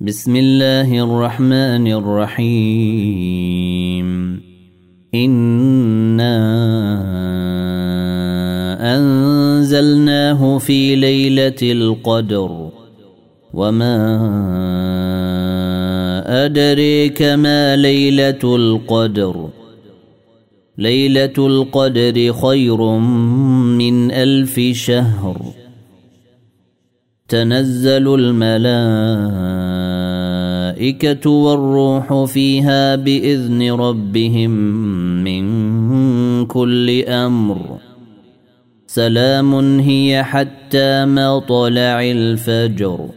بسم الله الرحمن الرحيم. إنا أنزلناه في ليلة القدر. وما أدريك ما ليلة القدر. ليلة القدر خير من ألف شهر. تنزل الملائكة والروح فيها بإذن ربهم من كل أمر. سلام هي حتى ما طلع الفجر.